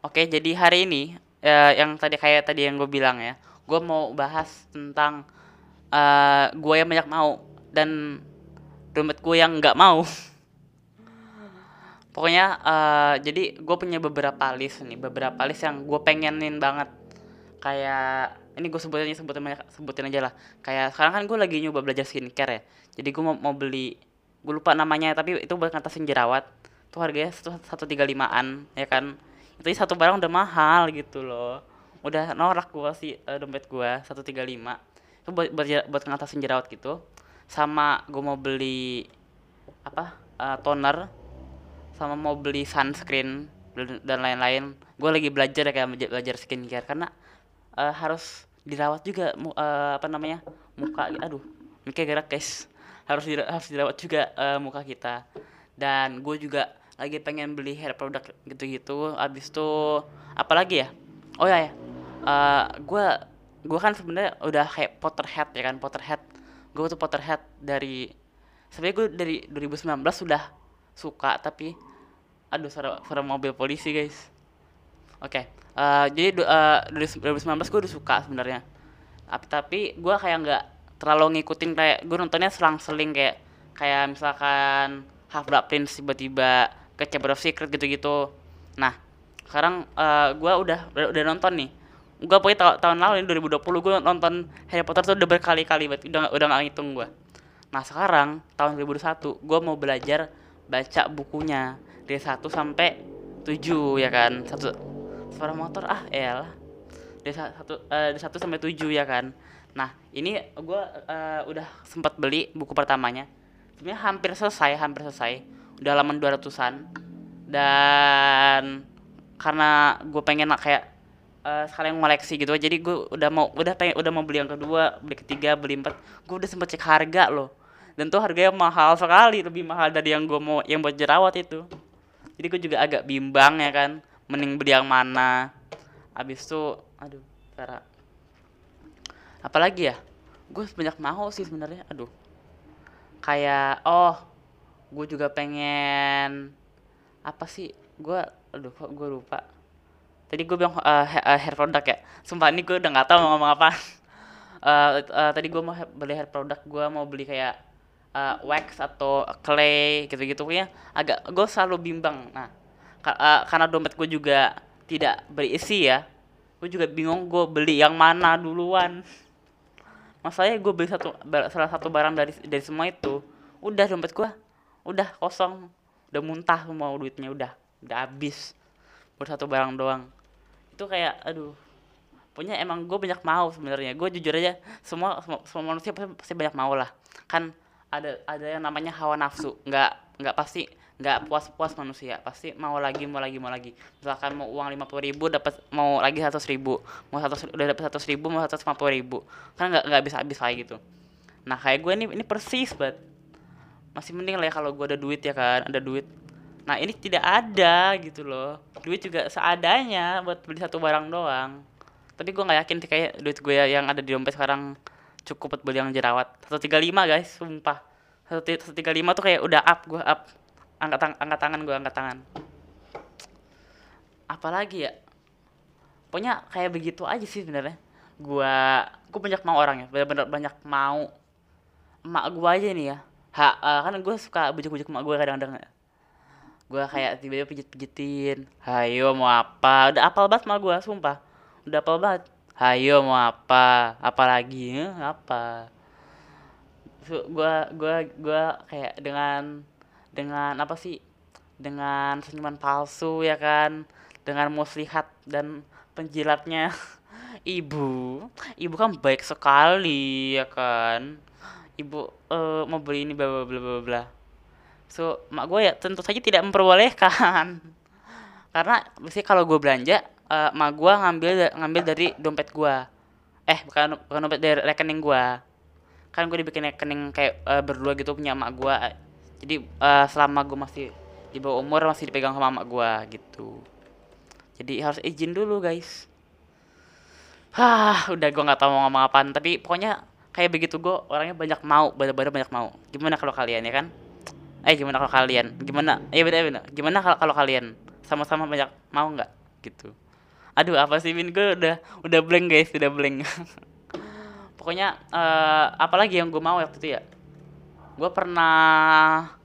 Oke, jadi hari ini eh, yang tadi kayak tadi yang gue bilang ya, gue mau bahas tentang eh gue yang banyak mau dan dompet gue yang nggak mau. Pokoknya eh jadi gue punya beberapa list nih, beberapa list yang gue pengenin banget. Kayak ini gue sebutin sebutin sebutin aja lah. Kayak sekarang kan gue lagi nyoba belajar skincare ya. Jadi gue mau, mau beli, gue lupa namanya tapi itu buat ngatasin jerawat. Tuh harganya satu tiga limaan ya kan itu satu barang udah mahal gitu loh. Udah norak gua sih eh, dompet gua 135 itu buat buat, buat ngatasin jerawat gitu. Sama gua mau beli apa eh, toner. Sama mau beli sunscreen dan lain-lain. Gua lagi belajar ya kayak belajar skincare. Karena eh, harus dirawat juga eh, apa namanya muka aduh mikir gerak guys. Harus dira- harus dirawat juga eh, muka kita. Dan gue juga lagi pengen beli hair product gitu-gitu abis itu apa lagi ya? Oh ya ya. Gue gue kan sebenarnya udah kayak Potterhead ya kan? Potterhead. Gue tuh Potterhead dari sebenarnya gue dari 2019 sudah suka tapi aduh suara, suara mobil polisi guys. Oke eh, jadi du- eh, dari 2019 gue udah suka sebenarnya. Tapi tapi gue kayak nggak terlalu ngikutin kayak gue nontonnya selang-seling kayak kayak misalkan Half Blood Prince tiba-tiba ke Chamber of Secret gitu-gitu. Nah sekarang eh, gue udah, udah udah nonton nih. Gue pokoknya ta- tahun lalu ini 2020 gue nonton Harry Potter tuh udah berkali-kali udah udah nggak ngitung gue nah sekarang tahun 2021 gue mau belajar baca bukunya dari satu sampai 7 ya kan? Satu suara motor ah elah. Dari sa- satu eh, dari satu sampai tujuh ya kan? Nah ini gue udah sempat beli buku pertamanya. Sebenarnya hampir selesai hampir selesai udah halaman 200-an dan karena gue pengen kayak eh, sekalian ngoleksi gitu jadi gue udah mau udah pengen udah mau beli yang kedua beli ketiga beli empat. Gue udah sempet cek harga loh. Dan tuh harganya mahal sekali lebih mahal dari yang gue mau yang buat jerawat itu. Jadi gue juga agak bimbang ya kan mending beli yang mana. Abis itu aduh cara apalagi ya? Gue banyak mau sih sebenarnya aduh. Kayak oh gue juga pengen apa sih? Gue aduh kok gue lupa? Tadi gue bilang eh, hair product ya? Sumpah ini gue udah nggak tahu mau ngomong apa. Eh, eh, tadi gue mau beli hair product gue mau beli kayak eh, wax atau clay gitu-gitu. Punya agak gue selalu bimbang. Nah ka- eh, karena dompet gue juga tidak berisi ya gue juga bingung gue beli yang mana duluan. Masalahnya gue beli satu salah satu barang dari dari semua itu udah dompet gue udah kosong. Udah muntah semua duitnya udah. Udah habis. Buat satu barang doang. Itu kayak aduh. Punya emang gue banyak mau sebenarnya. Gue jujur aja semua semua, manusia pasti, pasti banyak mau lah. Kan ada ada yang namanya hawa nafsu. Nggak nggak pasti nggak puas puas manusia. Pasti mau lagi mau lagi mau lagi. Misalkan mau uang lima puluh ribu dapat mau lagi seratus ribu. Mau satu udah dapat seratus ribu mau seratus lima puluh ribu. Kan nggak nggak bisa habis kayak gitu nah kayak gue ini ini persis banget masih mending lah ya kalau gue ada duit ya kan ada duit. Nah ini tidak ada gitu loh. Duit juga seadanya buat beli satu barang doang. Tapi gue nggak yakin sih kayak duit gue yang ada di dompet sekarang cukup buat beli yang jerawat. 135 guys sumpah. 135 tuh kayak udah up gue up. Angkat tang angkat tangan gue angkat tangan. Apalagi ya? Pokoknya kayak begitu aja sih sebenarnya. Gua gue banyak mau orangnya bener-bener banyak mau. Emak gua aja nih ya ha eh, kan gue suka bujuk-bujuk emak gue kadang-kadang. Gue kayak tiba-tiba pijit-pijitin. Hayo mau apa? Udah apal banget sama gue sumpah. Udah apal banget. Hayo mau apa? Apalagi eh, apa? Su- gua gua gua kayak dengan dengan apa sih? Dengan senyuman palsu ya kan? Dengan muslihat dan penjilatnya. Ibu ibu kan baik sekali ya kan ibu eh, mau beli ini bla bla bla bla bla. So mak gue ya tentu saja tidak memperbolehkan. Karena biasanya kalau gue belanja eh, mak gue ngambil ngambil dari dompet gue eh bukan bukan dompet dari rekening gue kan gue dibikin rekening kayak eh, berdua gitu punya emak gue jadi eh, selama gue masih di bawah umur masih dipegang sama emak gue gitu. Jadi harus izin dulu guys. Hah, udah gue nggak tahu mau ngomong apaan tapi pokoknya kayak begitu gue orangnya banyak mau bener-bener banyak mau. Gimana kalau kalian ya kan? Eh gimana kalau kalian? Gimana? Eh beda beda gimana kalau kalau kalian? Sama-sama banyak mau nggak? Gitu. Aduh apa sih Min? Gue udah udah blank guys udah blank. Pokoknya uh, apalagi yang gue mau waktu itu ya? Gue pernah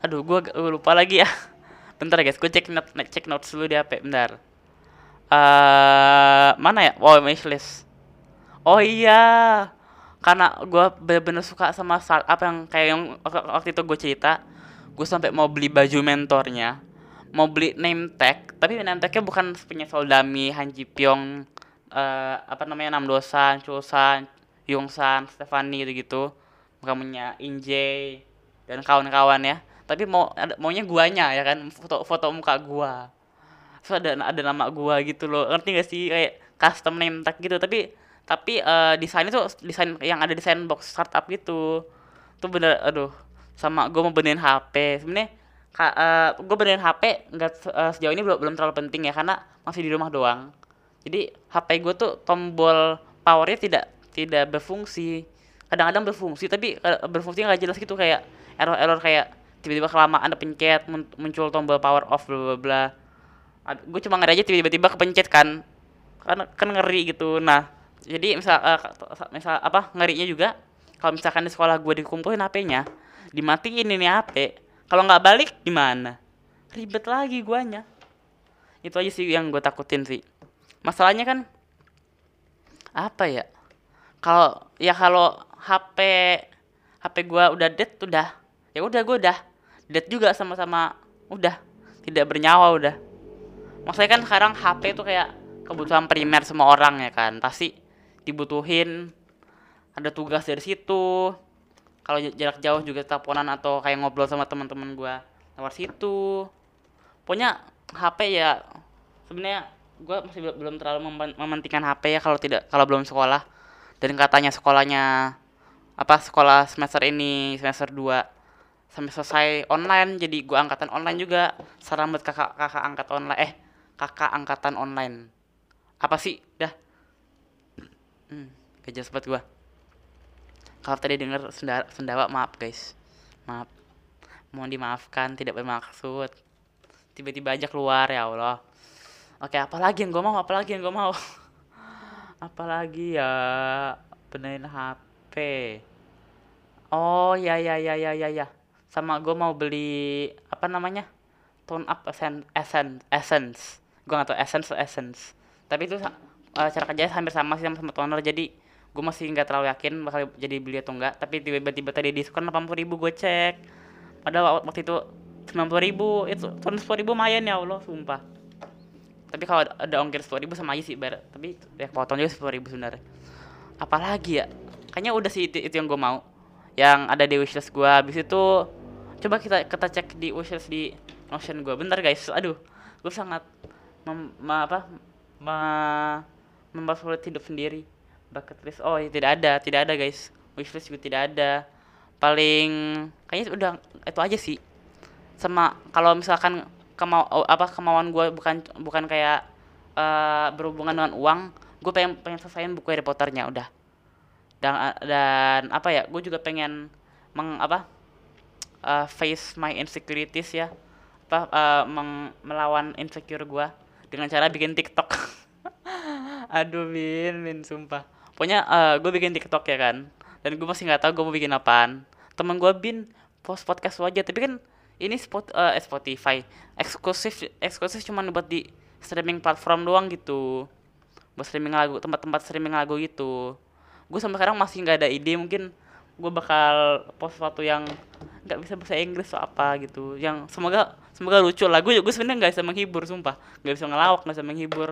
aduh gue lupa lagi ya. Bentar guys gue cek note cek notes dulu di HP bentar. Uh, mana ya? Wow wishlist. Oh iya karena gue bener-bener suka sama startup yang kayak yang waktu itu gue cerita gue sampai mau beli baju mentornya mau beli name tag tapi name tagnya bukan punya Soldami Han Ji Pyong uh, apa namanya Nam Dosan Chosan Yongsan Stefani gitu gitu bukan punya Injay dan kawan-kawan ya tapi mau ada maunya guanya ya kan foto foto muka gua. So ada ada nama gua gitu loh ngerti gak sih kayak custom name tag gitu tapi tapi uh, desain itu desain yang ada desain box startup gitu. Tuh bener aduh sama gue mau benerin HP sebenarnya uh, eh, gue benerin HP nggak uh, sejauh ini belum belum terlalu penting ya karena masih di rumah doang. Jadi HP gue tuh tombol powernya tidak tidak berfungsi. Kadang-kadang berfungsi tapi berfungsi nggak jelas gitu kayak error-error kayak tiba-tiba kelamaan ada pencet muncul tombol power off bla bla bla. Gue cuma ngeri aja tiba-tiba kepencet kan. Kan kan ngeri gitu. Nah jadi misal uh, misal apa ngerinya juga kalau misalkan di sekolah gue dikumpulin HP-nya dimatiin ini HP kalau nggak balik gimana? Ribet lagi guanya. Itu aja sih yang gue takutin sih. Masalahnya kan apa ya kalau ya kalau HP HP gue udah dead udah ya udah gue udah dead juga sama-sama udah tidak bernyawa udah. Maksudnya kan sekarang HP itu kayak kebutuhan primer semua orang ya kan pasti dibutuhin ada tugas dari situ. Kalau jarak jauh juga teleponan atau kayak ngobrol sama teman-teman gue lewat situ. Pokoknya HP ya sebenarnya gue masih belum terlalu mementingkan HP ya kalau tidak kalau belum sekolah. Dan katanya sekolahnya apa sekolah semester ini semester 2 sampai selesai online. Jadi gue angkatan online juga. Saran buat kakak kakak angkat online eh kakak angkatan online. Apa sih? Dah hmm, jelas buat gua. Kalau tadi denger sendawa, sendawa maaf guys. Maaf. Mohon dimaafkan tidak bermaksud. Tiba-tiba aja keluar ya Allah. Oke apalagi yang gue mau? Apalagi yang gue mau? Apalagi ya? Benerin HP oh ya ya ya ya ya ya. Sama gue mau beli apa namanya? Tone up essence essence. Gue gak tau essence essence. Tapi itu uh, cara kerjanya hampir sama sih sama, sama toner jadi gue masih nggak terlalu yakin bakal jadi beli atau enggak tapi tiba-tiba tadi diskon delapan puluh ribu gue cek. Padahal waktu itu sembilan puluh ribu itu turun sepuluh ribu lumayan ya allah sumpah. Tapi kalau ada ongkir sepuluh ribu sama aja sih bar. Tapi ya potong juga sepuluh ribu sebenarnya. Apalagi ya kayaknya udah sih itu, itu yang gue mau. Yang ada di wishlist gue habis itu coba kita kita cek di wishlist di notion gue bentar guys. Aduh gue sangat mem, ma, apa ma, mempersulit hidup sendiri. Bucket list. Oh ya, tidak ada tidak ada guys. Wishlist juga tidak ada. Paling kayaknya udah itu aja sih. Sama kalau misalkan kemau apa kemauan gue bukan bukan kayak uh, berhubungan dengan uang gue pengen pengen selesaiin buku Harry Potternya udah. Dan dan apa ya gue juga pengen meng apa uh, face my insecurities ya. Apa uh, meng, melawan insecure gue dengan cara bikin TikTok aduh min min sumpah. Pokoknya uh, eh, gue bikin tiktok ya kan? Dan gue masih nggak tahu gue mau bikin apaan. Temen gue bin post podcast aja. Tapi kan ini spot uh, Spotify. Eksklusif eksklusif cuman buat di streaming platform doang gitu. Buat streaming lagu tempat-tempat streaming lagu gitu. Gue sampai sekarang masih nggak ada ide. Mungkin gue bakal post sesuatu yang nggak bisa bahasa Inggris atau apa gitu. Yang semoga semoga lucu lagu gue sebenarnya nggak bisa menghibur sumpah. Nggak bisa ngelawak nggak bisa menghibur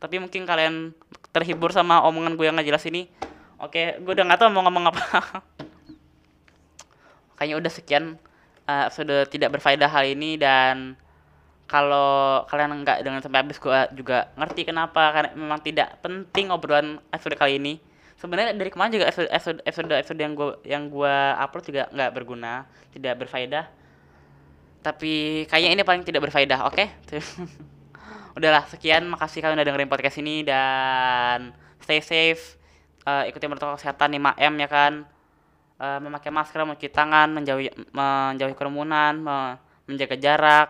tapi mungkin kalian terhibur sama omongan gue yang nggak jelas ini. Oke gue udah nggak tahu mau ngomong apa. Kayaknya udah sekian uh, sudah tidak berfaedah hal ini. Dan kalau kalian nggak dengan sampai habis gue juga ngerti kenapa. Karena memang tidak penting obrolan episode kali ini. Sebenarnya dari kemarin juga episode episode episode, episode yang gue yang gue upload juga nggak berguna tidak berfaedah. Tapi kayaknya ini paling tidak berfaedah oke? okay? udahlah sekian. Makasih kalian udah dengerin podcast ini dan stay safe. Uh, ikuti protokol kesehatan 5M ya kan? Uh, memakai masker mencuci tangan menjauhi menjauhi kerumunan menjaga jarak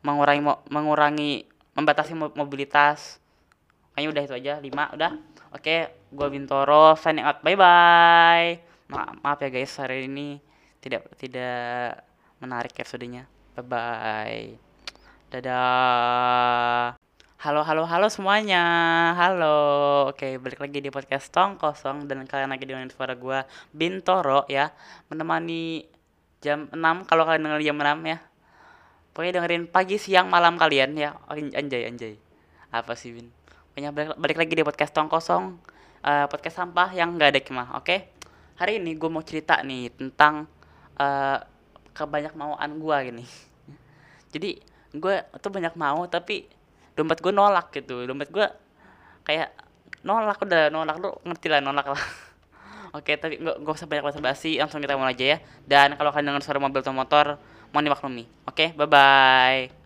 mengurangi mengurangi membatasi mo- mobilitas. Kayaknya udah itu aja. Lima udah? Oke gue Bintoro signing out. Bye bye Ma- maaf ya guys hari ini tidak tidak menarik episodenya. Bye bye dadah. Halo halo halo semuanya. Halo. Oke balik lagi di podcast tong kosong dan kalian lagi dengan suara gue Bintoro ya. Menemani jam 6 kalau kalian denger jam 6 ya. Pokoknya dengerin pagi siang malam kalian ya. An- anjay anjay. Apa sih Bin? Pokoknya balik, balik lagi di podcast tong kosong eh, podcast sampah yang nggak ada kemah oke? Hari ini gue mau cerita nih tentang eh kebanyak mauan gue gini. Jadi gue tuh banyak mau tapi dompet gue nolak gitu dompet gue kayak nolak udah nolak lu ngerti lah nolak lah Oke, tapi nggak nggak usah banyak basa-basi, langsung kita mulai aja ya. Dan kalau kalian dengar suara mobil atau motor, mohon dimaklumi. Oke, bye bye.